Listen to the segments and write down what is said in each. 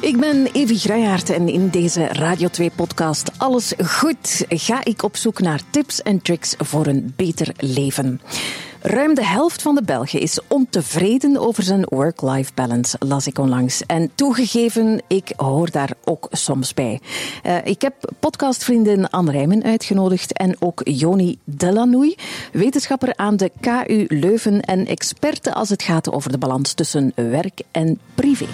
Ik ben Evi Gruijaert en in deze Radio 2-podcast Alles Goed ga ik op zoek naar tips en tricks voor een beter leven. Ruim de helft van de Belgen is ontevreden over zijn work-life balance, las ik onlangs. En toegegeven, ik hoor daar ook soms bij. Uh, ik heb podcastvriendin Anne Rijmen uitgenodigd en ook Joni Delanoui, wetenschapper aan de KU Leuven en experte als het gaat over de balans tussen werk en privé.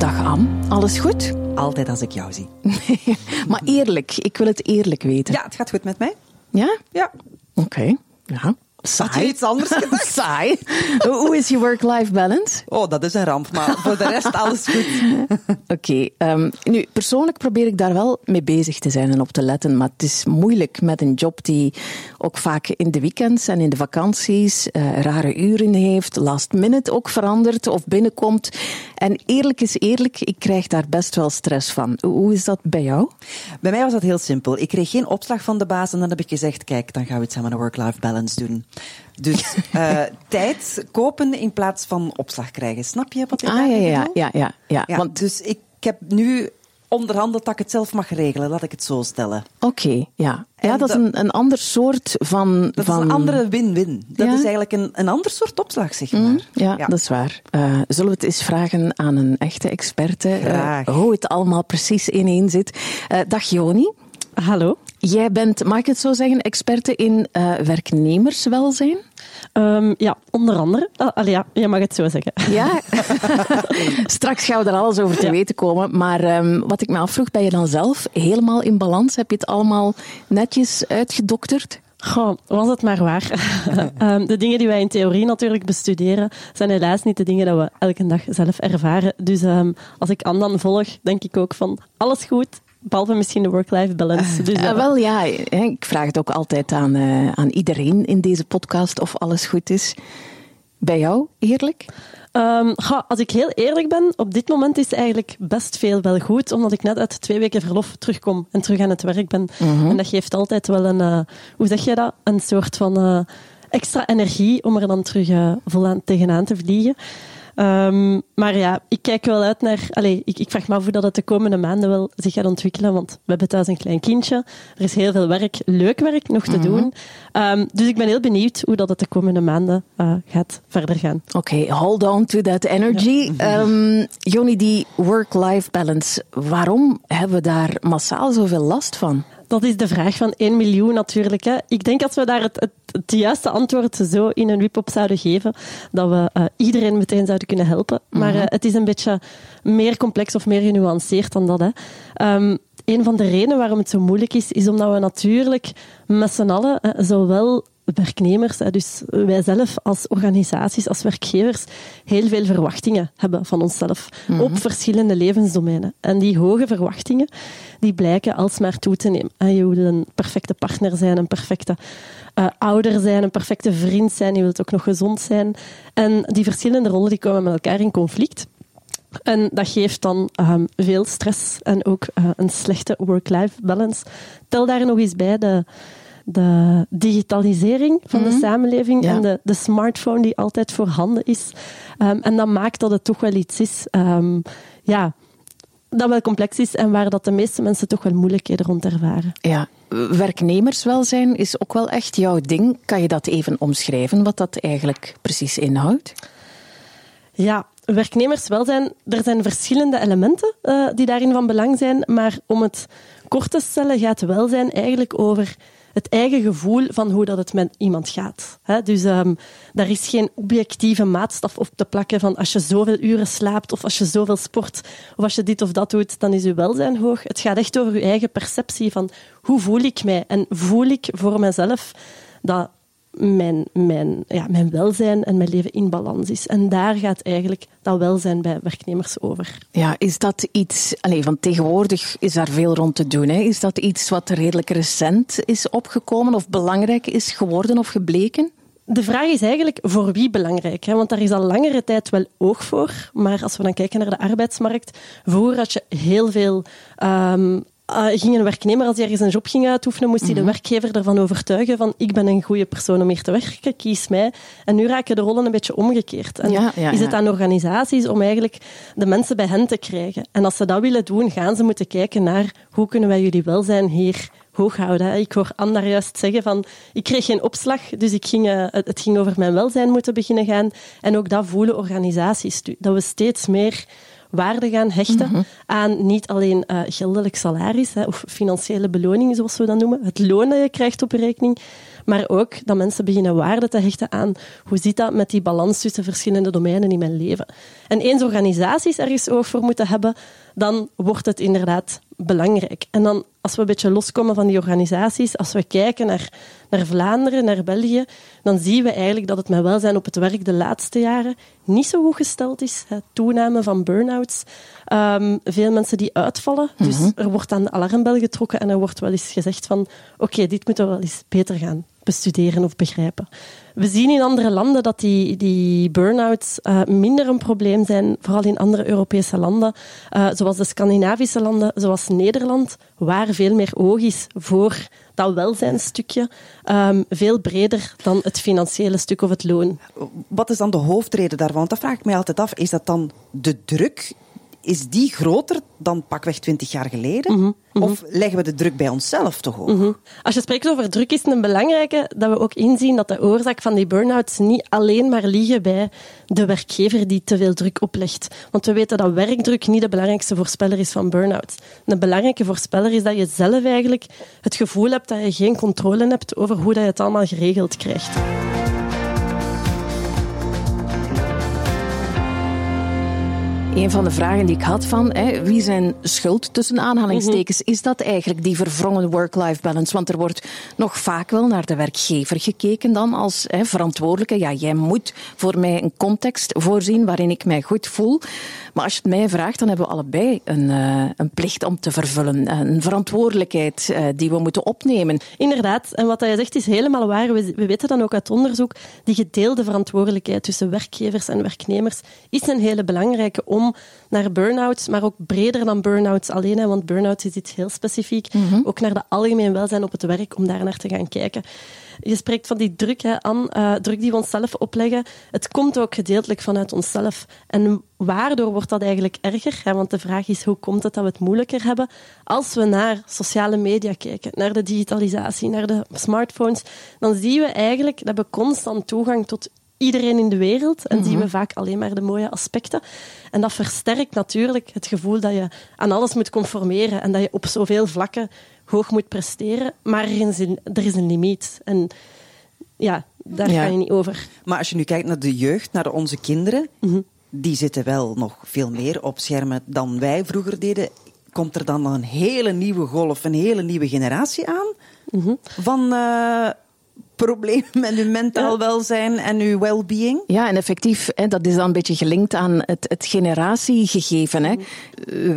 Dag Anne, alles goed? Altijd als ik jou zie. maar eerlijk, ik wil het eerlijk weten. Ja, het gaat goed met mij. Ja? Ja. Oké, ja. Saai. Had je iets anders gedacht? Saai. Hoe is je work-life balance? Oh, dat is een ramp, maar voor de rest alles goed. Oké. Okay, um, ehm, nu, persoonlijk probeer ik daar wel mee bezig te zijn en op te letten, maar het is moeilijk met een job die ook vaak in de weekends en in de vakanties uh, rare uren heeft, last minute ook verandert of binnenkomt. En eerlijk is eerlijk, ik krijg daar best wel stress van. Hoe is dat bij jou? Bij mij was dat heel simpel. Ik kreeg geen opslag van de baas en dan heb ik gezegd, kijk, dan gaan we het samen een work-life balance doen. Dus uh, tijd kopen in plaats van opslag krijgen. Snap je wat ik ah, ja, ja, ja, ja, ja, ja. Want dus ik heb nu onderhandeld dat ik het zelf mag regelen, laat ik het zo stellen. Oké, ja. Ja, dat is een, een ander soort van... Dat van... is een andere win-win. Dat is eigenlijk een, een ander soort opslag, zeg maar. Mm, ja, ja, dat is waar. Uh, zullen we het eens vragen aan een echte experte? Uh, hoe het allemaal precies ineen zit. Uh, dag Joni. Hallo. Jij bent, mag ik het zo zeggen, experte in uh, werknemerswelzijn? Um, ja, onder andere. Uh, allee, ja, je mag het zo zeggen. Ja, straks gaan we er alles over te ja. weten komen. Maar um, wat ik me afvroeg, ben je dan zelf helemaal in balans? Heb je het allemaal netjes uitgedokterd? Goh, was het maar waar. um, de dingen die wij in theorie natuurlijk bestuderen, zijn helaas niet de dingen die we elke dag zelf ervaren. Dus um, als ik Andan volg, denk ik ook van alles goed, Behalve misschien de work-life balance. Dus, uh, wel ja, ik vraag het ook altijd aan, uh, aan iedereen in deze podcast of alles goed is. Bij jou, eerlijk? Um, ga, als ik heel eerlijk ben, op dit moment is eigenlijk best veel wel goed, omdat ik net uit twee weken verlof terugkom en terug aan het werk ben. Mm -hmm. En dat geeft altijd wel een, uh, hoe zeg je dat, een soort van extra energie om er dan terug vol aan, tegenaan te vliegen. Um, maar ja, ik kijk wel uit naar... Allez, ik, ik vraag me af hoe dat het de komende maanden wel zich gaat ontwikkelen, want we hebben thuis een klein kindje. Er is heel veel werk, leuk werk nog te mm -hmm. doen. Um, dus ik ben heel benieuwd hoe dat het de komende maanden uh, gaat verder gaan. Oké, okay, hold on to that energy. Ja. Um, Joni, die work-life balance, waarom hebben we daar massaal zoveel last van? Dat is de vraag van 1 miljoen natuurlijk. Hè. Ik denk als we daar het, het, het juiste antwoord zo in een wip op zouden geven, dat we uh, iedereen meteen zouden kunnen helpen. Maar uh, het is een beetje meer complex of meer genuanceerd dan dat. Hè. Um, een van de redenen waarom het zo moeilijk is, is omdat we natuurlijk met z'n allen, uh, zowel werknemers, dus wij zelf als organisaties, als werkgevers, heel veel verwachtingen hebben van onszelf mm -hmm. op verschillende levensdomeinen. En die hoge verwachtingen, die blijken alsmaar toe te nemen. En je wil een perfecte partner zijn, een perfecte uh, ouder zijn, een perfecte vriend zijn, je wilt ook nog gezond zijn. En die verschillende rollen die komen met elkaar in conflict. En dat geeft dan um, veel stress en ook uh, een slechte work-life balance. Tel daar nog eens bij de de digitalisering van de samenleving ja. en de, de, smartphone die altijd voorhanden is. Um, en dat maakt dat het toch wel iets is, um, ja, dat wel complex is en waar dat de meeste mensen toch wel moeilijkheden rond ervaren. Ja, werknemerswelzijn is ook wel echt jouw ding. Kan je dat even omschrijven, wat dat eigenlijk precies inhoudt? Ja, werknemerswelzijn, er zijn verschillende elementen uh, die daarin van belang zijn, maar om het kort te stellen gaat welzijn eigenlijk over het eigen gevoel van hoe dat het met iemand gaat. Dus um, daar is geen objectieve maatstaf op te plakken van als je zoveel uren slaapt of als je zoveel sport of als je dit of dat doet, dan is je welzijn hoog. Het gaat echt over je eigen perceptie van hoe voel ik mij en voel ik voor mezelf dat mijn, mijn, ja, mijn welzijn en mijn leven in balans is. En daar gaat eigenlijk dat welzijn bij werknemers over. Ja, is dat iets, allez, van tegenwoordig is daar veel rond te doen. Hè? Is dat iets wat redelijk recent is opgekomen of belangrijk is geworden of gebleken? De vraag is eigenlijk voor wie belangrijk, hè? want daar is al langere tijd wel oog voor. Maar als we dan kijken naar de arbeidsmarkt, vroeger had je heel veel um, uh, ging een werknemer, als hij ergens een job ging uitoefenen, moest hij de mhm. werkgever ervan overtuigen van ik ben een goede persoon om hier te werken, kies mij. En nu raken de rollen een beetje omgekeerd. En is het aan organisaties om eigenlijk de mensen bij hen te krijgen. En als ze dat willen doen, gaan ze moeten kijken naar hoe kunnen wij jullie welzijn hier hoog houden. Ik hoor Anne juist zeggen van, ik kreeg geen opslag, dus ik ging, uh, het ging over mijn welzijn moeten beginnen gaan. En ook dat voelen organisaties, dat we steeds meer waarde gaan hechten mhm. aan niet alleen uh, geldelijk salaris hè, of financiële beloning, zoals we dat noemen, het loon dat je krijgt op rekening, maar ook dat mensen beginnen waarde te hechten aan hoe zit dat met die balans tussen verschillende domeinen in mijn leven. En eens organisaties ergens oog voor moeten hebben, dan wordt het inderdaad belangrijk. En dan, als we een beetje loskomen van die organisaties, als we kijken naar, naar Vlaanderen, naar België, dan zien we eigenlijk dat het met welzijn op het werk de laatste jaren niet zo goed gesteld is. Hè. Toename van burn-outs, ehm, veel mensen die uitvallen. Dus mhm. er wordt aan de alarmbel getrokken en er wordt wel eens gezegd van oké, dit moet wel eens beter gaan bestuderen of begrijpen. We zien in andere landen dat die, die burn-outs uh, minder een probleem zijn, vooral in andere Europese landen, uh, zoals de Scandinavische landen, zoals Nederland, waar veel meer oog is voor dat welzijnstukje, um, veel breder dan het financiële stuk of het loon. Wat is dan de hoofdreden daarvan? Dat vraag ik mij altijd af. Is dat dan de druk is die groter dan pakweg 20 jaar geleden? Mhm, mhm. Of leggen we de druk bij onszelf toch hoog? Mhm. Als je spreekt over druk, is het een belangrijke dat we ook inzien dat de oorzaak van die burn-outs niet alleen maar liggen bij de werkgever die te veel druk oplegt. Want we weten dat werkdruk niet de belangrijkste voorspeller is van burn-outs. Een belangrijke voorspeller is dat je zelf eigenlijk het gevoel hebt dat je geen controle hebt over hoe dat je het allemaal geregeld krijgt. Een van de vragen die ik had van hè, wie zijn schuld tussen aanhalingstekens, mhm. is dat eigenlijk die verwrongen work-life balance? Want er wordt nog vaak wel naar de werkgever gekeken dan als hè, verantwoordelijke. Ja, jij moet voor mij een context voorzien waarin ik mij goed voel. Maar als je het mij vraagt, dan hebben we allebei een, uh, een plicht om te vervullen. Een verantwoordelijkheid uh, die we moeten opnemen. Inderdaad. En wat je zegt is helemaal waar. We, we weten dan ook uit onderzoek, die gedeelde verantwoordelijkheid tussen werkgevers en werknemers is een hele belangrijke om naar burn-outs, maar ook breder dan burn-outs alleen, hè, want burn-out is iets heel specifiek, mm ook naar de algemeen welzijn op het werk, om daar naar te gaan kijken. Je spreekt van die druk, hè, Anne, uh, druk die we onszelf opleggen. Het komt ook gedeeltelijk vanuit onszelf. En waardoor wordt dat eigenlijk erger? Hè? Want de vraag is, hoe komt het dat we het moeilijker hebben? Als we naar sociale media kijken, naar de digitalisatie, naar de smartphones, dan zien we eigenlijk dat we constant toegang tot iedereen in de wereld en zien we mhm. vaak alleen maar de mooie aspecten. En dat versterkt natuurlijk het gevoel dat je aan alles moet conformeren en dat je op zoveel vlakken hoog moet presteren. Maar er is een, er is een limiet. En ja, daar ga je niet over. Maar als je nu kijkt naar de jeugd, naar onze kinderen, mhm. die zitten wel nog veel meer op schermen dan wij vroeger deden. Komt er dan een hele nieuwe golf, een hele nieuwe generatie aan? Mhm. Van uh, probleem met uw mentaal welzijn en uw well-being? Ja, en effectief, hè, dat is dan een beetje gelinkt aan het, het generatiegegeven. Hè.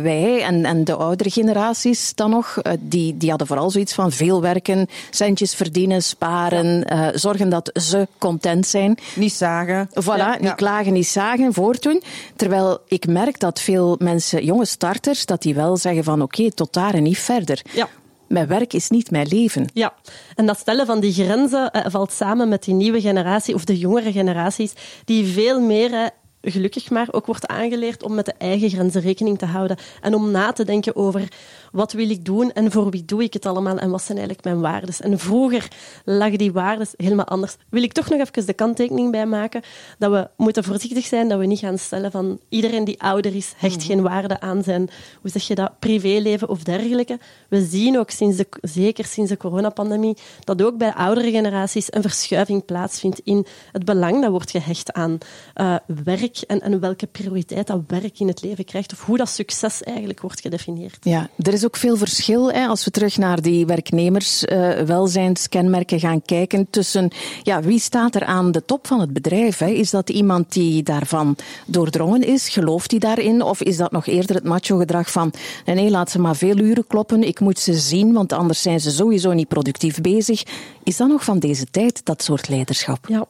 Wij en, en de oudere generaties dan nog, eh, die, die hadden vooral zoiets van veel werken, centjes verdienen, sparen, uh, zorgen dat ze content zijn. Niet zagen. Voilà, niet klagen, niet zagen, voortdoen. Terwijl ik merk dat veel mensen, jonge starters, dat die wel zeggen van oké, tot daar en niet verder. Ja mijn werk is niet mijn leven. Ja, en dat stellen van die grenzen eh, valt samen met die nieuwe generatie of de jongere generaties, die veel meer gelukkig maar ook wordt aangeleerd om met de eigen grenzen rekening te houden en om na te denken over wat wil ik doen en voor wie doe ik het allemaal en wat zijn eigenlijk mijn waarden. En vroeger lagen die waarden helemaal anders. Wil ik toch nog even de kanttekening bij maken dat we moeten voorzichtig zijn dat we niet gaan stellen van iedereen die ouder is, hecht mhm. geen waarde aan zijn, hoe zeg je dat, privéleven of dergelijke. We zien ook sinds de, zeker sinds de coronapandemie dat ook bij oudere generaties een verschuiving plaatsvindt in het belang dat wordt gehecht aan uh, werk en, en welke prioriteit dat werk in het leven krijgt of hoe dat succes eigenlijk wordt gedefinieerd. Ja, er is ook veel verschil hè, als we terug naar die werknemerswelzijnskenmerken uh, gaan kijken tussen ja, wie staat er aan de top van het bedrijf? Hè? Is dat iemand die daarvan doordrongen is? Gelooft hij daarin? Of is dat nog eerder het macho-gedrag van nee, nee, laat ze maar veel uren kloppen, ik moet ze zien, want anders zijn ze sowieso niet productief bezig. Is dat nog van deze tijd, dat soort leiderschap? Ja,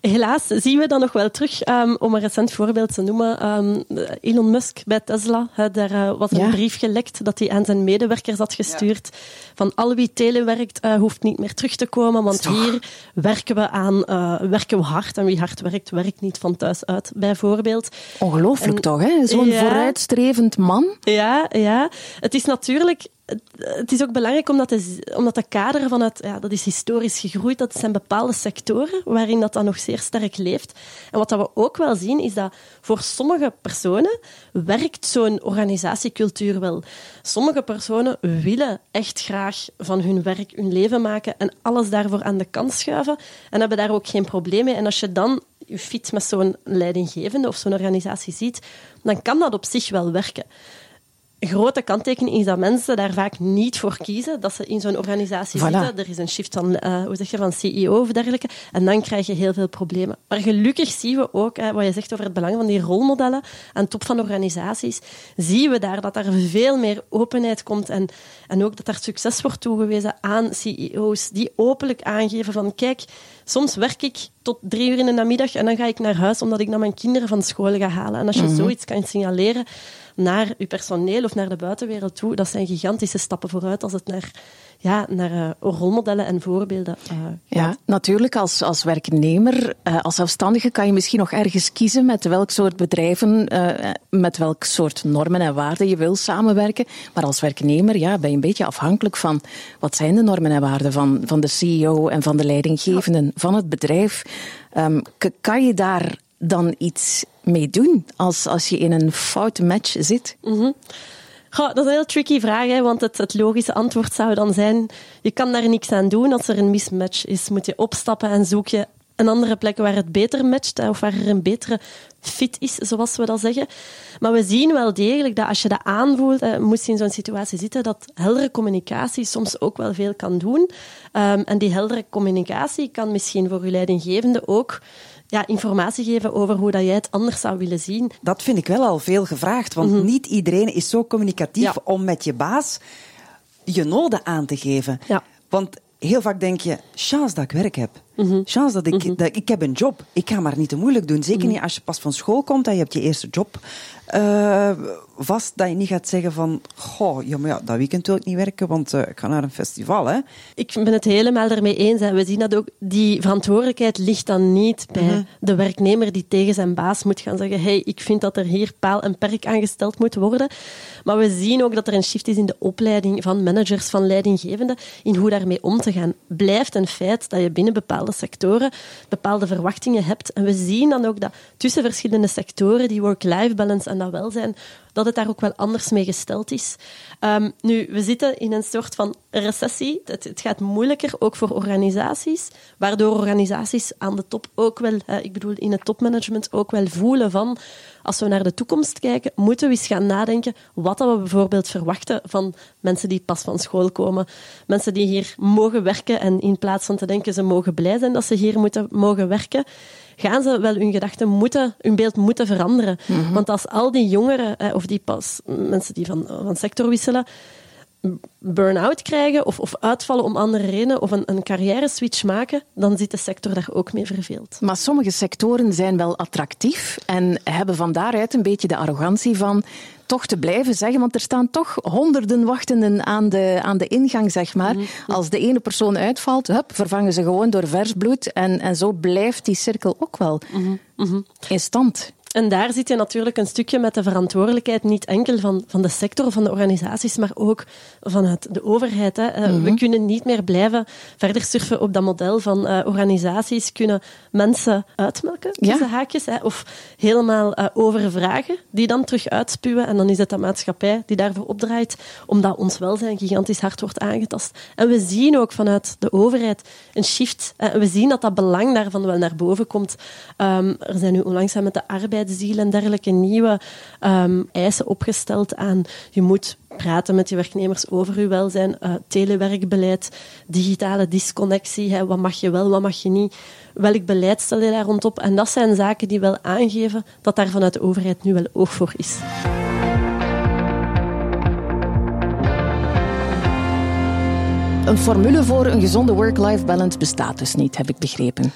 Helaas zien we dat nog wel terug. Um, om een recent voorbeeld te noemen. Um, Elon Musk bij Tesla. He, daar uh, was een Ja. brief gelekt dat hij aan zijn medewerkers had gestuurd. Van al wie telewerkt uh, hoeft niet meer terug te komen. Want hier werken we, aan, uh, werken we hard. En wie hard werkt, werkt niet van thuis uit, bijvoorbeeld. Ongelooflijk En- toch, hè? Zo'n Ja. vooruitstrevend man. Ja, ja. Het is natuurlijk... het- is ook belangrijk omdat de, omdat de kader vanuit... Ja, dat is historisch gegroeid. Dat zijn bepaalde sectoren waarin dat dan nog zeer sterk leeft. En wat dat we ook wel zien, is dat voor sommige personen werkt zo'n organisatiecultuur wel. Sommige personen willen echt graag van hun werk hun leven maken en alles daarvoor aan de kant schuiven en hebben daar ook geen probleem mee. En als je dan je fit met zo'n leidinggevende of zo'n organisatie ziet, dan kan dat op zich wel werken. Grote kanttekening is dat mensen daar vaak niet voor kiezen, dat ze in zo'n organisatie Voilà. zitten. Er is een shift van, eh, hoe zeg je, van CEO of dergelijke. En dan krijg je heel veel problemen. Maar gelukkig zien we ook, wat je zegt over het belang van die rolmodellen aan top van organisaties, zien we daar dat er veel meer openheid komt en, en ook dat er succes wordt toegewezen aan CEO's die openlijk aangeven van kijk, soms werk ik tot drie uur in de namiddag en dan ga ik naar huis omdat ik naar mijn kinderen van school ga halen. En als je zoiets kan signaleren naar je personeel of naar de buitenwereld toe, dat zijn gigantische stappen vooruit als het naar, ja, naar eh, rolmodellen en voorbeelden eh, Ja, natuurlijk als, als werknemer, eh, als zelfstandige kan je misschien nog ergens kiezen met welk soort bedrijven, met welk soort normen en waarden je wil samenwerken. Maar als werknemer ja, ben je een beetje afhankelijk van wat zijn de normen en waarden van, van de CEO en van de leidinggevenden van het bedrijf. K- kan je daar dan iets mee doen als, als je in een foute match zit? Dat is een heel tricky vraag, hè, want het, het logische antwoord zou dan zijn: je kan daar niks aan doen. Als er een mismatch is, moet je opstappen en zoek je een andere plek waar het beter matcht hè, of waar er een betere fit is, zoals we dat zeggen. Maar we zien wel degelijk dat als je dat aanvoelt, hè, moest je in zo'n situatie zitten, dat heldere communicatie soms ook wel veel kan doen. Ehm, en die heldere communicatie kan misschien voor je leidinggevende ook ja, informatie geven over hoe dat jij het anders zou willen zien. Dat vind ik wel al veel gevraagd, want niet iedereen is zo communicatief Ja. om met je baas je noden aan te geven. Ja. Want heel vaak denk je, chance dat ik werk heb. Chance dat ik, dat ik heb een job. Ik ga maar niet te moeilijk doen. Zeker niet als je pas van school komt en je hebt je eerste job eh, vast. Dat je niet gaat zeggen van, goh, ja, maar ja, dat weekend wil ik niet werken, want eh, ik ga naar een festival. Hè. Ik ben het helemaal ermee eens. En we zien dat ook die verantwoordelijkheid ligt dan niet bij de werknemer die tegen zijn baas moet gaan zeggen: hey, ik vind dat er hier paal en perk aangesteld moet worden. Maar we zien ook dat er een shift is in de opleiding van managers, van leidinggevenden, in hoe daarmee om te gaan. Blijft een feit dat je binnen bepaalde sectoren bepaalde verwachtingen hebt. En we zien dan ook dat tussen verschillende sectoren, die work-life balance en dat welzijn, dat het daar ook wel anders mee gesteld is. Ehm, nu, we zitten in een soort van recessie. Het, het gaat moeilijker, ook voor organisaties, waardoor organisaties aan de top ook wel, ik bedoel in het topmanagement, ook wel voelen van, als we naar de toekomst kijken, moeten we eens gaan nadenken wat we bijvoorbeeld verwachten van mensen die pas van school komen. Mensen die hier mogen werken en in plaats van te denken ze mogen blij zijn dat ze hier moeten, mogen werken, gaan ze wel hun gedachten moeten, hun beeld moeten veranderen. Want als al die jongeren, of die pas mensen die van, van sector wisselen, burn-out krijgen of, of uitvallen om andere redenen of een, een carrière-switch maken, dan zit de sector daar ook mee verveeld. Maar sommige sectoren zijn wel attractief en hebben van daaruit een beetje de arrogantie van toch te blijven zeggen, want er staan toch honderden wachtenden aan de, aan de ingang, zeg maar. Als de ene persoon uitvalt, hup, vervangen ze gewoon door vers bloed en, en zo blijft die cirkel ook wel in stand. En daar zit je natuurlijk een stukje met de verantwoordelijkheid, niet enkel van, van de sector of van de organisaties, maar ook vanuit de overheid. Hè. Eh, We kunnen niet meer blijven verder surfen op dat model van eh, organisaties kunnen mensen uitmelken, Ja. tussen haakjes, hè, of helemaal eh, overvragen, die dan terug uitspuwen. En dan is het de maatschappij die daarvoor opdraait, omdat ons welzijn gigantisch hard wordt aangetast. En we zien ook vanuit de overheid een shift. We zien dat dat belang daarvan wel naar boven komt. Ehm, er zijn nu onlangs met de arbeidsdeal en dergelijke nieuwe ehm, eisen opgesteld aan je moet praten met je werknemers over je welzijn, eh, telewerkbeleid, digitale disconnectie, hè, wat mag je wel, wat mag je niet, welk beleid stel je daar rondop. En dat zijn zaken die wel aangeven dat daar vanuit de overheid nu wel oog voor is. Een formule voor een gezonde work-life balance bestaat dus niet, heb ik begrepen.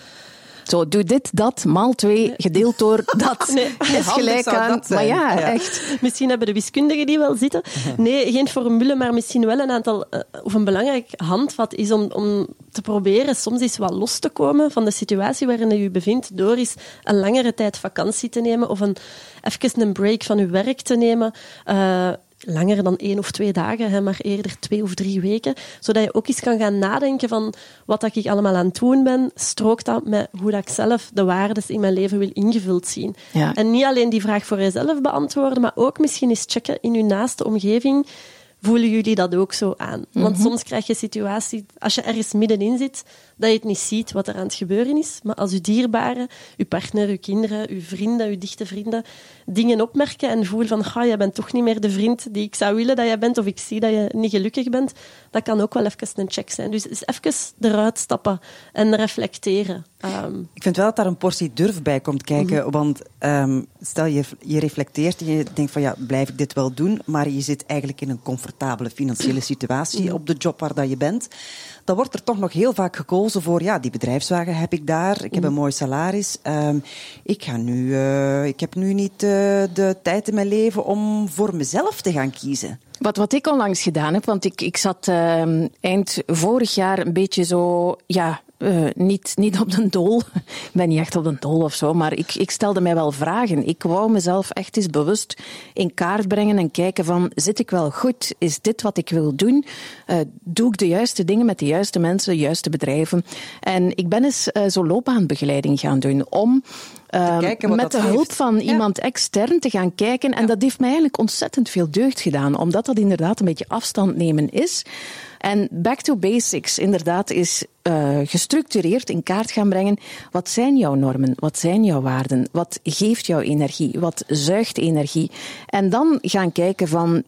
Zo, doe dit, dat, maal twee, gedeeld door dat. Nee. Is gelijk aan. dat Maar Ja. echt. Misschien hebben de wiskundigen die wel zitten. Nee, geen formule, maar misschien wel een aantal, eh, of een belangrijk handvat is om, om te proberen soms eens wat los te komen van de situatie waarin je je bevindt, door eens een langere tijd vakantie te nemen of een, even een break van je werk te nemen. Eh, langer dan één of twee dagen, hè, maar eerder twee of drie weken. Zodat je ook eens kan gaan nadenken van wat dat ik allemaal aan het doen ben. Strookt dat met hoe dat ik zelf de waarden in mijn leven wil ingevuld zien? Ja. En niet alleen die vraag voor jezelf beantwoorden, maar ook misschien eens checken in je naaste omgeving. Voelen jullie dat ook zo aan? Want soms krijg je een situatie, als je ergens middenin zit, dat je het niet ziet wat er aan het gebeuren is. Maar als je dierbaren, je partner, je kinderen, je vrienden, je dichte vrienden, dingen opmerken en voelen van, ga, jij bent toch niet meer de vriend die ik zou willen dat jij bent, of ik zie dat je niet gelukkig bent, dat kan ook wel even een check zijn. Dus even eruit stappen en reflecteren. Ehm, Ik vind wel dat daar een portie durf bij komt kijken. Mhm. Want ehm, stel je, je reflecteert en je denkt van ja, blijf ik dit wel doen? Maar je zit eigenlijk in een comfortabele financiële situatie Mhm. op de job waar dat je bent. Dan wordt er toch nog heel vaak gekozen voor ja, die bedrijfswagen heb ik daar. Ik Mhm. heb een mooi salaris. Ehm, ik, ga nu, eh, ik heb nu niet eh, de tijd in mijn leven om voor mezelf te gaan kiezen. Wat, wat ik onlangs gedaan heb, want ik, ik zat eind vorig jaar een beetje zo, ja, eh, niet, niet op de dool. Ik ben niet echt op de dool of zo, maar ik, ik stelde mij wel vragen. Ik wou mezelf echt eens bewust in kaart brengen en kijken van, zit ik wel goed? Is dit wat ik wil doen? Eh, doe ik de juiste dingen met de juiste mensen, de juiste bedrijven? En ik ben eens eh, zo loopbaanbegeleiding gaan doen om... eh, wat met de hulp van Ja. iemand extern te gaan kijken. En dat heeft mij eigenlijk ontzettend veel deugd gedaan, omdat dat inderdaad een beetje afstand nemen is. En back to basics, inderdaad, is eh, gestructureerd in kaart gaan brengen. Wat zijn jouw normen? Wat zijn jouw waarden? Wat geeft jouw energie? Wat zuigt energie? En dan gaan kijken van,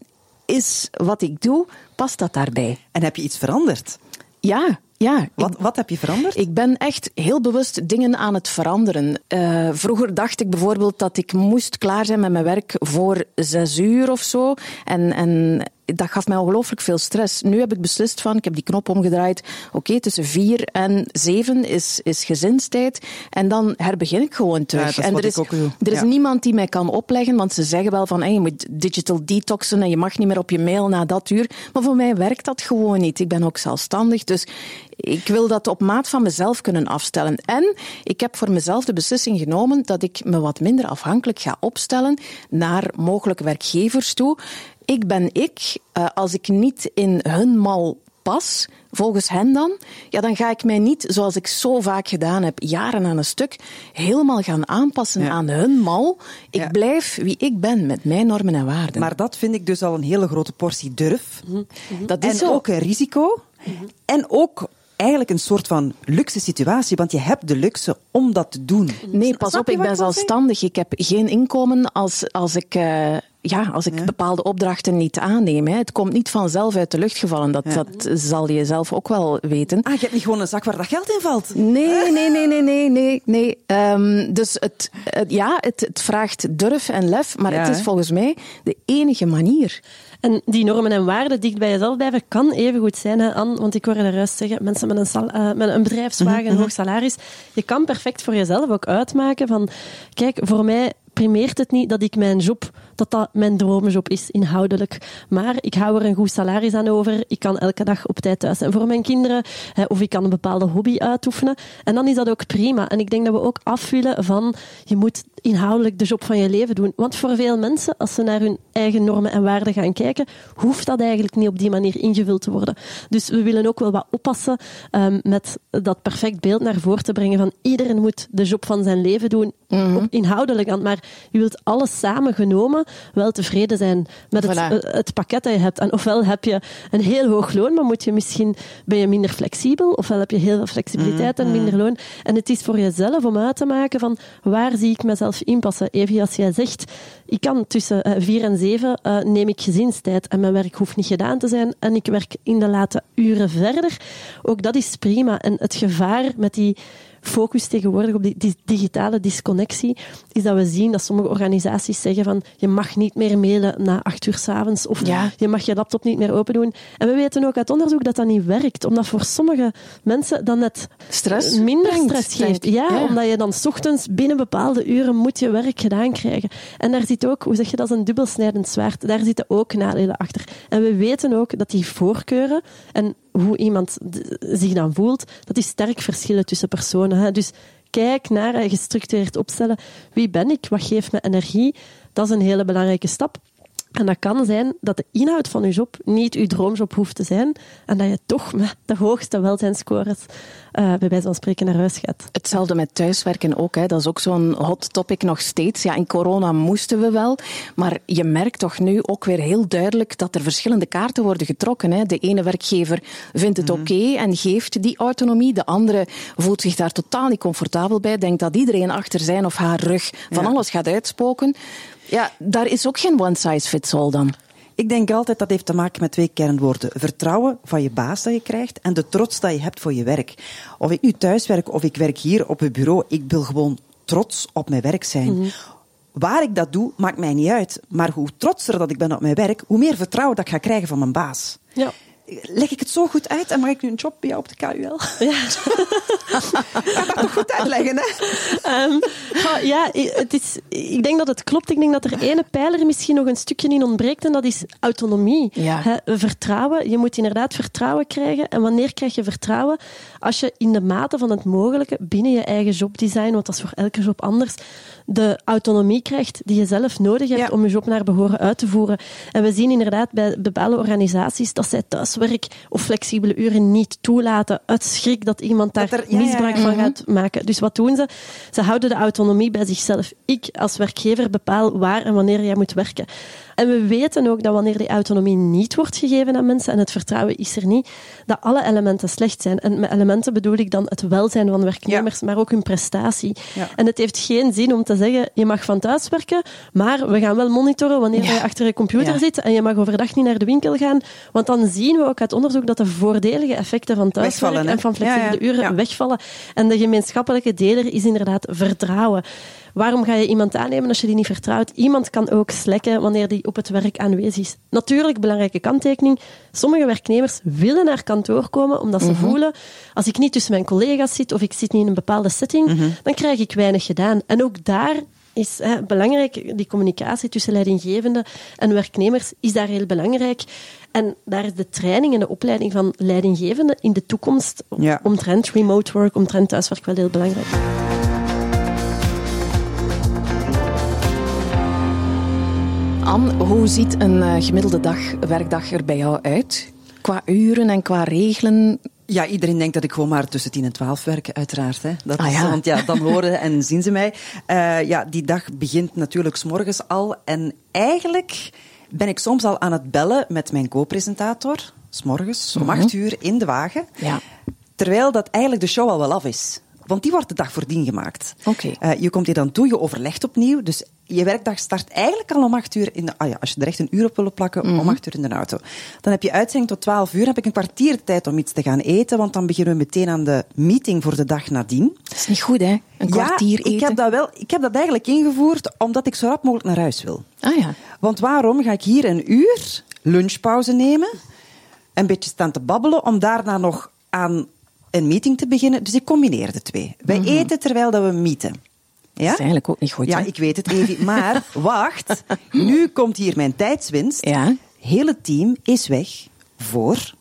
is wat ik doe, past dat daarbij? En heb je iets veranderd? Ja, ja. ik- Wat, wat heb je veranderd? ik ben echt heel bewust dingen aan het veranderen. Eh, vroeger dacht ik bijvoorbeeld dat ik moest klaar zijn met mijn werk voor zes uur of zo. En, en dat gaf mij ongelooflijk veel stress. Nu heb ik beslist van, ik heb die knop omgedraaid. Oké, tussen vier en zeven is, is gezinstijd. En dan herbegin ik gewoon terug. Ja, is en er doe. er is Ja. niemand die mij kan opleggen, want ze zeggen wel van hey, je moet digital detoxen en je mag niet meer op je mail na dat uur. Maar voor mij werkt dat gewoon niet. Ik ben ook zelfstandig, dus ik wil dat op maat van mezelf kunnen afstellen. En ik heb voor mezelf de beslissing genomen dat ik me wat minder afhankelijk ga opstellen naar mogelijke werkgevers toe. Ik ben ik. Eh, als ik niet in hun mal pas, volgens hen dan, ja, dan ga ik mij niet, zoals ik zo vaak gedaan heb, jaren aan een stuk, helemaal gaan aanpassen Ja. aan hun mal. Ik Ja. blijf wie ik ben, met mijn normen en waarden. Maar dat vind ik dus al een hele grote portie durf. dat is en zo. ook een risico. En ook eigenlijk een soort van luxe situatie, want je hebt de luxe om dat te doen. Nee, pas op, ik ben zelfstandig. Ik heb geen inkomen als, als ik, eh, ja, als ik bepaalde opdrachten niet aanneem. Hè. Het komt niet vanzelf uit de lucht gevallen. Dat, Ja. dat zal je zelf ook wel weten. Ah, je hebt niet gewoon een zak waar dat geld in valt. Nee, nee, nee, nee, nee, nee. nee. Ehm, dus het, het- ja, het, het vraagt durf en lef, maar Ja, het is volgens mij de enige manier. En die normen en waarden dicht bij jezelf blijven kan even goed zijn, hè, Anne. Want ik hoorde er juist zeggen, mensen met een, sal- eh, met een bedrijfswagen, een hoog salaris, je kan perfect voor jezelf ook uitmaken van, kijk, voor mij primeert het niet dat ik mijn job, dat dat mijn droomjob is, inhoudelijk. Maar ik hou er een goed salaris aan over. Ik kan elke dag op tijd thuis zijn voor mijn kinderen. Hè, of ik kan een bepaalde hobby uitoefenen. En dan is dat ook prima. En ik denk dat we ook af willen van, je moet inhoudelijk de job van je leven doen. Want voor veel mensen, als ze naar hun eigen normen en waarden gaan kijken, hoeft dat eigenlijk niet op die manier ingevuld te worden. Dus we willen ook wel wat oppassen ehm, met dat perfect beeld naar voren te brengen van iedereen moet de job van zijn leven doen, op inhoudelijk. Maar je wilt alles samen genomen wel tevreden zijn met het, Voilà. eh, het pakket dat je hebt. En ofwel heb je een heel hoog loon, maar moet je misschien, ben je minder flexibel, ofwel heb je heel veel flexibiliteit en minder loon. En het is voor jezelf om uit te maken van waar zie ik mezelf inpassen. Even als jij zegt, ik kan tussen eh, vier en zeven eh, neem ik gezinstijd en mijn werk hoeft niet gedaan te zijn en ik werk in de late uren verder. Ook dat is prima. En het gevaar met die focus tegenwoordig op die, digitale disconnectie, is dat we zien dat sommige organisaties zeggen van je mag niet meer mailen na acht uur s'avonds of Ja. je mag je laptop niet meer open doen. En we weten ook uit onderzoek dat dat niet werkt, omdat voor sommige mensen dan net Stress minder stress geeft. Ja, Ja. omdat je dan 's ochtends binnen bepaalde uren moet je werk gedaan krijgen. En daar zit ook, hoe zeg je dat, is een dubbelsnijdend zwaard. Daar zitten ook nadelen achter. En we weten ook dat die voorkeuren en hoe iemand zich dan voelt, dat die sterk verschillen tussen personen. Hè. Dus kijk naar en gestructureerd opstellen. Wie ben ik? Wat geeft me energie? Dat is een hele belangrijke stap. En dat kan zijn dat de inhoud van je job niet je droomjob hoeft te zijn en dat je toch met de hoogste welzijnscores eh, bij wijze van spreken naar huis gaat. Hetzelfde met thuiswerken ook. Hè. Dat is ook zo'n hot topic nog steeds. Ja, in corona moesten we wel. Maar je merkt toch nu ook weer heel duidelijk dat er verschillende kaarten worden getrokken. Hè. De ene werkgever vindt het oké en geeft die autonomie. De andere voelt zich daar totaal niet comfortabel bij. Denkt dat iedereen achter zijn of haar rug van Ja. alles gaat uitspoken. Ja, daar is ook geen one size fits all dan. Ik denk altijd dat heeft te maken met twee kernwoorden. Vertrouwen van je baas dat je krijgt en de trots dat je hebt voor je werk. Of ik nu thuis werk of ik werk hier op het bureau, ik wil gewoon trots op mijn werk zijn. Waar ik dat doe, maakt mij niet uit. Maar hoe trotser dat ik ben op mijn werk, hoe meer vertrouwen dat ik ga krijgen van mijn baas. Ja. Leg ik het zo goed uit en mag ik nu een job bij jou op de KUL? Ja. Ga dat toch goed uitleggen, hè? Ehm, ja, het is, ik denk dat het klopt. Ik denk dat er ene pijler misschien nog een stukje in ontbreekt en dat is autonomie. Ja. Vertrouwen. Je moet inderdaad vertrouwen krijgen. En wanneer krijg je vertrouwen? Als je in de mate van het mogelijke binnen je eigen jobdesign, want dat is voor elke job anders, de autonomie krijgt die je zelf nodig hebt Ja. om je job naar behoren uit te voeren. En we zien inderdaad bij bepaalde organisaties dat zij thuiswerk of flexibele uren niet toelaten uit schrik dat iemand daar Dat er- ja, ja, misbruik ja. van gaat maken. Dus wat doen ze? Ze houden de autonomie bij zichzelf. Ik als werkgever bepaal waar en wanneer jij moet werken. En we weten ook dat wanneer die autonomie niet wordt gegeven aan mensen en het vertrouwen is er niet, dat alle elementen slecht zijn. En met elementen bedoel ik dan het welzijn van werknemers, maar ook hun prestatie. En het heeft geen zin om te zeggen, je mag van thuis werken, maar we gaan wel monitoren wanneer je achter je computer zit en je mag overdag niet naar de winkel gaan. Want dan zien we ook uit onderzoek dat de voordelige effecten van thuiswerk Wegvallen, hè? en van flexibele Ja, ja. uren wegvallen. En de gemeenschappelijke deler is inderdaad vertrouwen. Waarom ga je iemand aannemen als je die niet vertrouwt? Iemand kan ook slekken wanneer die op het werk aanwezig is. Natuurlijk, belangrijke kanttekening. Sommige werknemers willen naar kantoor komen omdat ze voelen, als ik niet tussen mijn collega's zit of ik zit niet in een bepaalde setting, dan krijg ik weinig gedaan. En ook daar is hè, belangrijk, die communicatie tussen leidinggevende en werknemers is daar heel belangrijk. En daar is de training en de opleiding van leidinggevenden in de toekomst Ja. omtrent remote work, omtrent thuiswerk wel heel belangrijk. Anne, hoe ziet een eh, gemiddelde dag, werkdag er bij jou uit? Qua uren en qua regelen? Ja, iedereen denkt dat ik gewoon maar tussen 10 en 12 werk, uiteraard. Hè. Dat Ah, is, ja. Want ja, dan horen en zien ze mij. Eh, ja, die dag begint natuurlijk s'morgens al. En eigenlijk ben ik soms al aan het bellen met mijn co-presentator. S'morgens, om acht uur, in de wagen. Ja. Terwijl dat eigenlijk de show al wel af is. Want die wordt de dag voordien gemaakt. Oké. Eh, je komt hier dan toe, je overlegt opnieuw. Dus je werkdag start eigenlijk al om acht uur in de... Ah ja, als je er echt een uur op wil plakken, Mhm. om acht uur in de auto. Dan heb je uitzending tot twaalf uur. Dan heb ik een kwartier tijd om iets te gaan eten. Want dan beginnen we meteen aan de meeting voor de dag nadien. Dat is niet goed, hè? Een kwartier ja, eten. Ik heb, dat wel, ik heb dat eigenlijk ingevoerd omdat ik zo rap mogelijk naar huis wil. Ah ja. Want waarom ga ik hier een uur lunchpauze nemen, een beetje staan te babbelen, om daarna nog aan een meeting te beginnen? Dus ik combineer de twee. Wij eten terwijl dat we meeten. Ja? Dat is eigenlijk ook niet goed, Ja, hè? ik weet het, Evi. Maar wacht, nu komt hier mijn tijdswinst. Ja. Het team is weg voor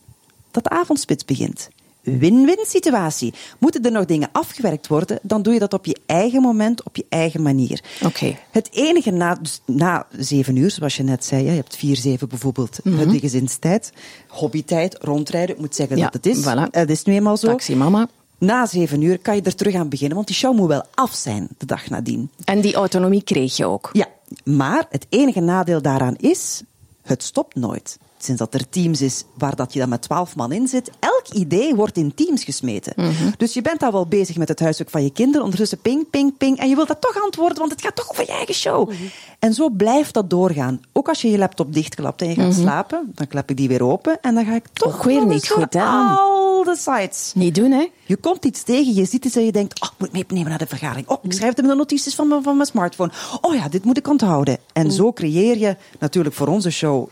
dat de avondspits begint. Win-win situatie. Moeten er nog dingen afgewerkt worden, dan doe je dat op je eigen moment, op je eigen manier. Oké. Het enige na, dus na zeven uur, zoals je net zei, je hebt vier, zeven bijvoorbeeld, Mhm. de gezinstijd, hobbytijd, rondrijden, ik moet zeggen Ja, dat het is. voilà. Het is nu eenmaal zo. Taxi mama. Na zeven uur kan je er terug aan beginnen, want die show moet wel af zijn de dag nadien. En die autonomie kreeg je ook. Ja, maar het enige nadeel daaraan is, het stopt nooit. Sinds dat er Teams is waar dat je dan met twaalf man in zit, elk idee wordt in Teams gesmeten. Dus je bent al wel bezig met het huiswerk van je kinderen, ondertussen ping, ping, ping, en je wilt dat toch antwoorden, want het gaat toch over je eigen show. En zo blijft dat doorgaan. Ook als je je laptop dichtklapt en je gaat slapen, dan klap ik die weer open en dan ga ik toch Ook weer niet goed, hè, al de sites. Niet doen, hè? Je komt iets tegen, je ziet iets en je denkt, oh, ik moet meenemen naar de vergadering. Oh, ik schrijf het in de notities van mijn, van mijn smartphone. Oh ja, dit moet ik onthouden. En zo creëer je natuurlijk voor onze show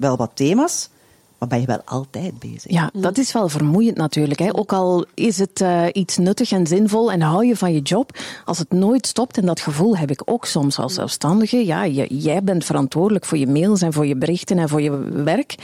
wel wat thema's, maar ben je wel altijd bezig. Ja, dat is wel vermoeiend natuurlijk. Hè. Ook al is het uh, iets nuttig en zinvol en hou je van je job, als het nooit stopt, en dat gevoel heb ik ook soms als zelfstandige, ja, je, jij bent verantwoordelijk voor je mails en voor je berichten en voor je werk.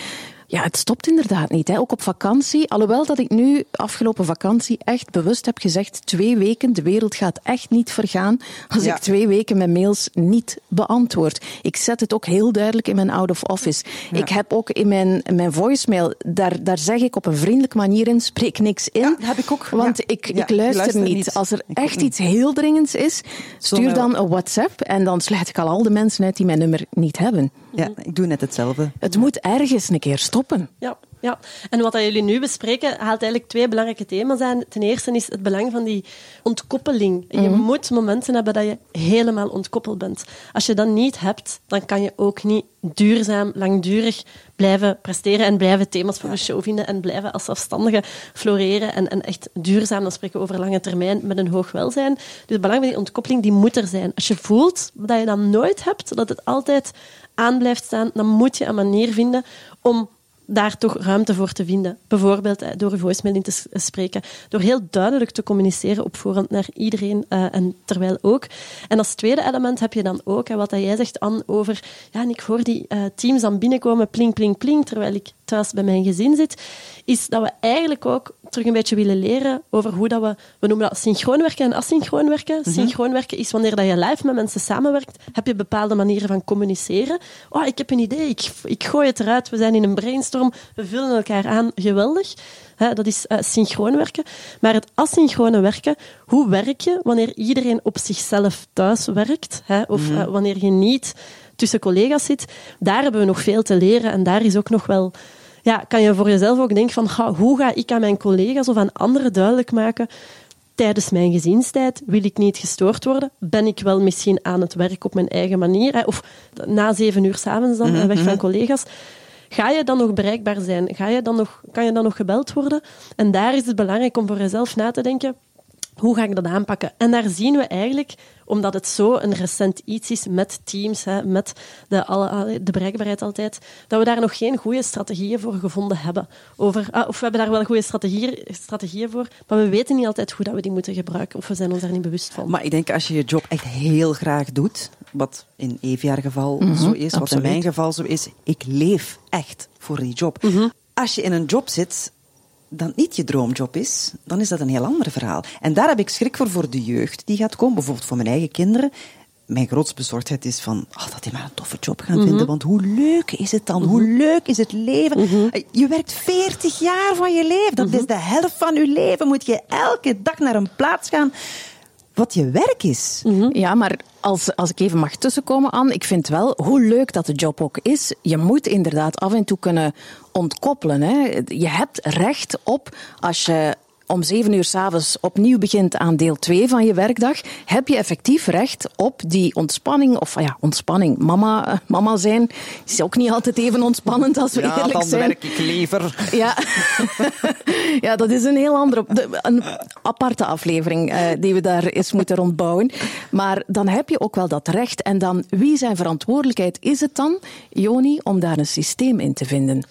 Ja, het stopt inderdaad niet. Hè. Ook op vakantie. Alhoewel dat ik nu afgelopen vakantie echt bewust heb gezegd: twee weken, de wereld gaat echt niet vergaan als Ja. ik twee weken mijn mails niet beantwoord. Ik zet het ook heel duidelijk in mijn out of office. Ik heb ook in mijn, mijn voicemail, daar, daar zeg ik op een vriendelijke manier in, spreek niks in. Ja, heb ik ook. Want ik, ik luister, niet. niet. Als er Ik echt iets heel dringends is, stuur dan een WhatsApp en dan sluit ik al al de mensen uit die mijn nummer niet hebben. Ja, ik doe net hetzelfde. Het moet ergens een keer stoppen. Ja, ja. En wat dat jullie nu bespreken, haalt eigenlijk twee belangrijke thema's aan. Ten eerste is het belang van die ontkoppeling. Je moet momenten hebben dat je helemaal ontkoppeld bent. Als je dat niet hebt, dan kan je ook niet duurzaam, langdurig blijven presteren en blijven thema's voor de show vinden en blijven als zelfstandige floreren en, en echt duurzaam, dan spreken we over lange termijn, met een hoog welzijn. Dus het belang van die ontkoppeling, die moet er zijn. Als je voelt dat je dat nooit hebt, dat het altijd aan blijft staan, dan moet je een manier vinden om daar toch ruimte voor te vinden. Bijvoorbeeld eh, door een voicemail in te s- spreken. Door heel duidelijk te communiceren op voorhand naar iedereen eh, en terwijl ook. En als tweede element heb je dan ook, hè, wat jij zegt, Anne, over... Ja, en ik hoor die eh, teams dan binnenkomen, pling, pling, pling, terwijl ik thuis bij mijn gezin zit, is dat we eigenlijk ook terug een beetje willen leren over hoe dat we... We noemen dat synchroon werken en asynchroon werken. Synchroon werken is wanneer dat je live met mensen samenwerkt, heb je bepaalde manieren van communiceren. Oh, ik heb een idee, ik, ik gooi het eruit, we zijn in een brainstorm, we vullen elkaar aan, geweldig. Dat is eh, synchroon werken. Maar het asynchrone werken, hoe werk je wanneer iedereen op zichzelf thuis werkt? Of eh, wanneer je niet tussen collega's zit? Daar hebben we nog veel te leren en daar is ook nog wel... Ja, kan je voor jezelf ook denken van, hoe ga ik aan mijn collega's of aan anderen duidelijk maken tijdens mijn gezinstijd wil ik niet gestoord worden. Ben ik wel misschien aan het werk op mijn eigen manier? Hè? Of na zeven uur s'avonds dan, eh, weg van collega's. Ga je dan nog bereikbaar zijn? Ga je dan nog, kan je dan nog gebeld worden? En daar is het belangrijk om voor jezelf na te denken. Hoe ga ik dat aanpakken? En daar zien we eigenlijk, omdat het zo een recent iets is met Teams, hè, met de, alle, de bereikbaarheid altijd, dat we daar nog geen goede strategieën voor gevonden hebben. Over, ah, of we hebben daar wel goede strategieën, strategieën voor, maar we weten niet altijd hoe dat we die moeten gebruiken, of we zijn ons daar niet bewust van. Maar ik denk als je je job echt heel graag doet, wat in Evia geval zo is, wat in mijn geval zo is, ik leef echt voor die job. Als je in een job zit dat niet je droomjob is, dan is dat een heel ander verhaal. En daar heb ik schrik voor voor de jeugd die gaat komen, bijvoorbeeld voor mijn eigen kinderen. Mijn grootste bezorgdheid is van oh, dat die maar een toffe job gaan vinden. Want hoe leuk is het dan? Hoe leuk is het leven? Eh, Je werkt 40 jaar van je leven. Dat is de helft van je leven. Moet je elke dag naar een plaats gaan wat je werk is. Ja, maar als, als ik even mag tussenkomen, Anne, ik vind wel, hoe leuk dat de job ook is, je moet inderdaad af en toe kunnen ontkoppelen. Hè. Je hebt recht op, als je om zeven uur s'avonds opnieuw begint aan deel 2 van je werkdag, heb je effectief recht op die ontspanning. Of ja, ontspanning. Mama, mama zijn is ook niet altijd even ontspannend als we eerlijk zijn. ik liever. Ja. ja, dat is een heel andere, de- een aparte aflevering eh, die we daar eens moeten rondbouwen. Maar dan heb je ook wel dat recht. En dan, wie zijn verantwoordelijkheid is het dan, Joni, om daar een systeem in te vinden?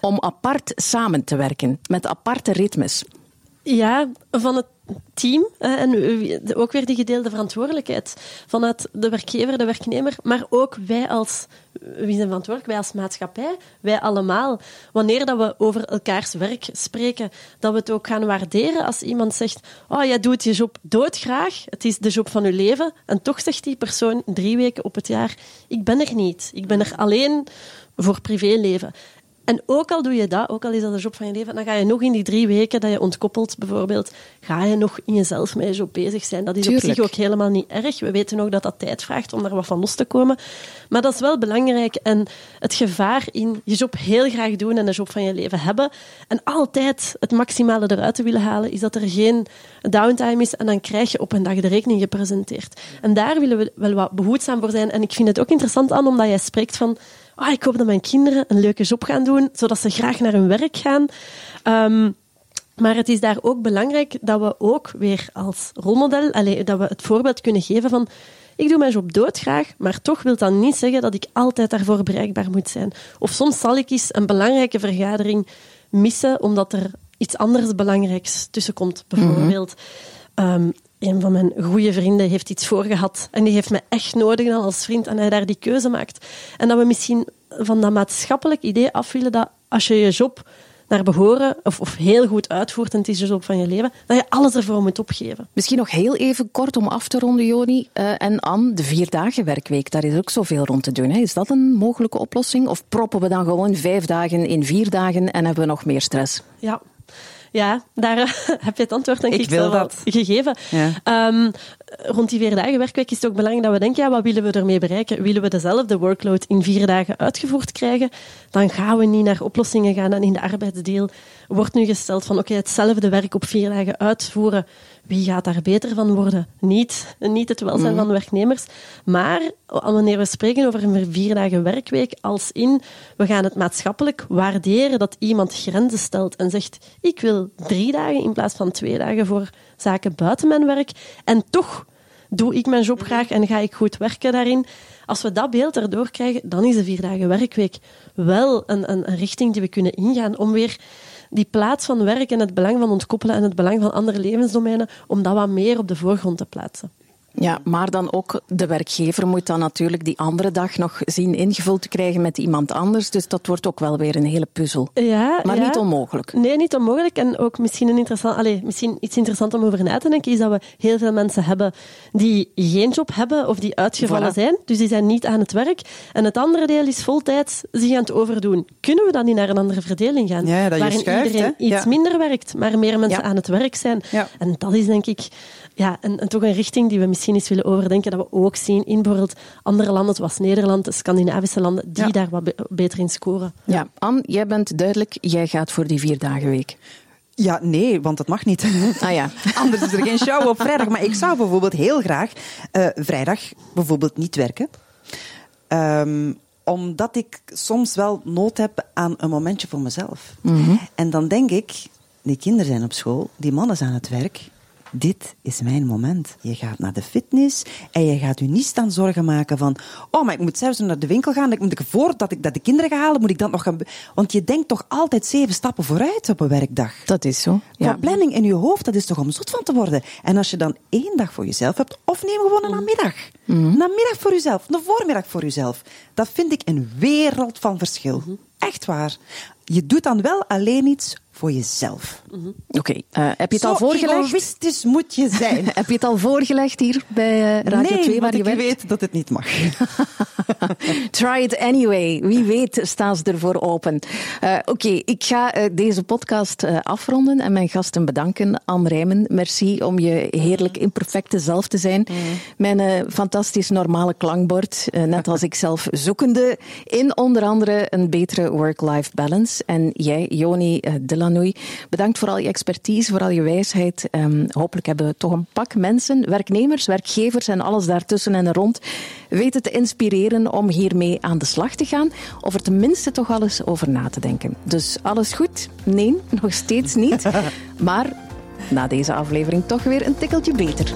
Om apart samen te werken, met aparte ritmes. Ja, van het team en ook weer die gedeelde verantwoordelijkheid vanuit de werkgever, de werknemer, maar ook wij als, wie zijn verantwoordelijk? Wij als maatschappij, wij allemaal. Wanneer dat we over elkaars werk spreken, dat we het ook gaan waarderen als iemand zegt, oh, jij doet je job doodgraag, het is de job van je leven, en toch zegt die persoon drie weken op het jaar, ik ben er niet, ik ben er alleen voor privéleven. En ook al doe je dat, ook al is dat de job van je leven, dan ga je nog in die drie weken dat je ontkoppelt, bijvoorbeeld, ga je nog in jezelf met je job bezig zijn. Dat is op Tuurlijk. zich ook helemaal niet erg. We weten ook dat dat tijd vraagt om daar wat van los te komen. Maar dat is wel belangrijk. En het gevaar in je job heel graag doen en de job van je leven hebben en altijd het maximale eruit te willen halen, is dat er geen downtime is en dan krijg je op een dag de rekening gepresenteerd. En daar willen we wel wat behoedzaam voor zijn. En ik vind het ook interessant aan, omdat jij spreekt van ah, ik hoop dat mijn kinderen een leuke job gaan doen, zodat ze graag naar hun werk gaan. Ehm, Maar het is daar ook belangrijk dat we ook weer als rolmodel, allez, dat we het voorbeeld kunnen geven van ik doe mijn job doodgraag, maar toch wil dat niet zeggen dat ik altijd daarvoor bereikbaar moet zijn. Of soms zal ik eens een belangrijke vergadering missen omdat er iets anders belangrijks tussenkomt, bijvoorbeeld. Mm een van mijn goede vrienden heeft iets voorgehad en die heeft me echt nodig dan als vriend en hij daar die keuze maakt. En dat we misschien van dat maatschappelijk idee af willen dat als je je job naar behoren of, of heel goed uitvoert en het is de job van je leven, dat je alles ervoor moet opgeven. Misschien nog heel even kort om af te ronden, Joni uh, en Anne. De vier dagen werkweek, daar is ook zoveel rond te doen. Hè. Is dat een mogelijke oplossing? Of proppen we dan gewoon vijf dagen in vier dagen en hebben we nog meer stress? Ja, ja, daar heb je het antwoord denk ik, ik wil dat. gegeven. Ja. Um, rond die vier dagen werkweek is het ook belangrijk dat we denken, ja, wat willen we ermee bereiken? Willen we dezelfde workload in vier dagen uitgevoerd krijgen? Dan gaan we niet naar oplossingen gaan. En in de arbeidsdeel wordt nu gesteld van, oké, hetzelfde werk op vier dagen uitvoeren wie gaat daar beter van worden? Niet, niet het welzijn van de werknemers. Maar wanneer we spreken over een vier dagen werkweek, als in we gaan het maatschappelijk waarderen dat iemand grenzen stelt en zegt: Ik wil drie dagen in plaats van twee dagen voor zaken buiten mijn werk. En toch doe ik mijn job graag en ga ik goed werken daarin. Als we dat beeld erdoor krijgen, dan is de vier dagen werkweek wel een, een, een richting die we kunnen ingaan om weer die plaats van werk en het belang van ontkoppelen en het belang van andere levensdomeinen, om dat wat meer op de voorgrond te plaatsen. Ja, maar dan ook de werkgever moet dan natuurlijk die andere dag nog zien ingevuld te krijgen met iemand anders. Dus dat wordt ook wel weer een hele puzzel. Ja, maar ja. niet onmogelijk. Nee, niet onmogelijk. En ook misschien, een interessant, allez, misschien iets interessants om over na te denken, is dat we heel veel mensen hebben die geen job hebben of die uitgevallen Voilà. zijn. Dus die zijn niet aan het werk. En het andere deel is voltijds zich aan het overdoen. Kunnen we dan niet naar een andere verdeling gaan? Ja, dat waarin schuift, iedereen hè? iets minder werkt, maar meer mensen aan het werk zijn. En dat is denk ik ja, een, een- toch een richting die we misschien eens willen overdenken. Dat we ook zien in bijvoorbeeld andere landen, zoals Nederland, de Scandinavische landen, die Ja. daar wat be- beter in scoren. Ja, Anne, jij bent duidelijk, jij gaat voor die vier dagen week. Ja, nee, want dat mag niet. Ah ja. Anders is er geen show op vrijdag. Maar ik zou bijvoorbeeld heel graag eh, vrijdag bijvoorbeeld niet werken. Ehm, omdat ik soms wel nood heb aan een momentje voor mezelf. En dan denk ik, die kinderen zijn op school, die man is aan het werk. Dit is mijn moment. Je gaat naar de fitness en je gaat je niet staan zorgen maken van oh, maar ik moet zelfs naar de winkel gaan. Ik moet ik voordat ik dat de kinderen ga halen, moet ik dat nog gaan... be-" Want je denkt toch altijd zeven stappen vooruit op een werkdag. Dat is zo. Ja. planning in je hoofd, dat is toch om zot van te worden. En als je dan één dag voor jezelf hebt, of neem gewoon een namiddag. Een namiddag voor jezelf, een voormiddag voor jezelf. Dat vind ik een wereld van verschil. Echt waar. Je doet dan wel alleen iets voor jezelf. Oké, eh, heb je het Zo al voorgelegd? egoïstisch moet je zijn. Heb je het al voorgelegd hier bij eh, Radio nee, 2 waar je ik weet dat het niet mag. Try it anyway. Wie weet staan ze ervoor open. Eh, Oké, ik ga deze podcast afronden en mijn gasten bedanken. Anne Rijmen, merci om je heerlijk imperfecte zelf te zijn. Mijn eh, fantastisch normale klankbord, net als ik zelf zoekende in onder andere een betere work-life balance. En jij, Joni eh, Delanoy, bedankt voor al je expertise, voor al je wijsheid. Ehm, hopelijk hebben we toch een pak mensen, werknemers, werkgevers en alles daartussen en rond weten te inspireren om hiermee aan de slag te gaan. Of er tenminste toch al eens over na te denken. Dus alles goed? Nee, nog steeds niet. Maar na deze aflevering toch weer een tikkeltje beter.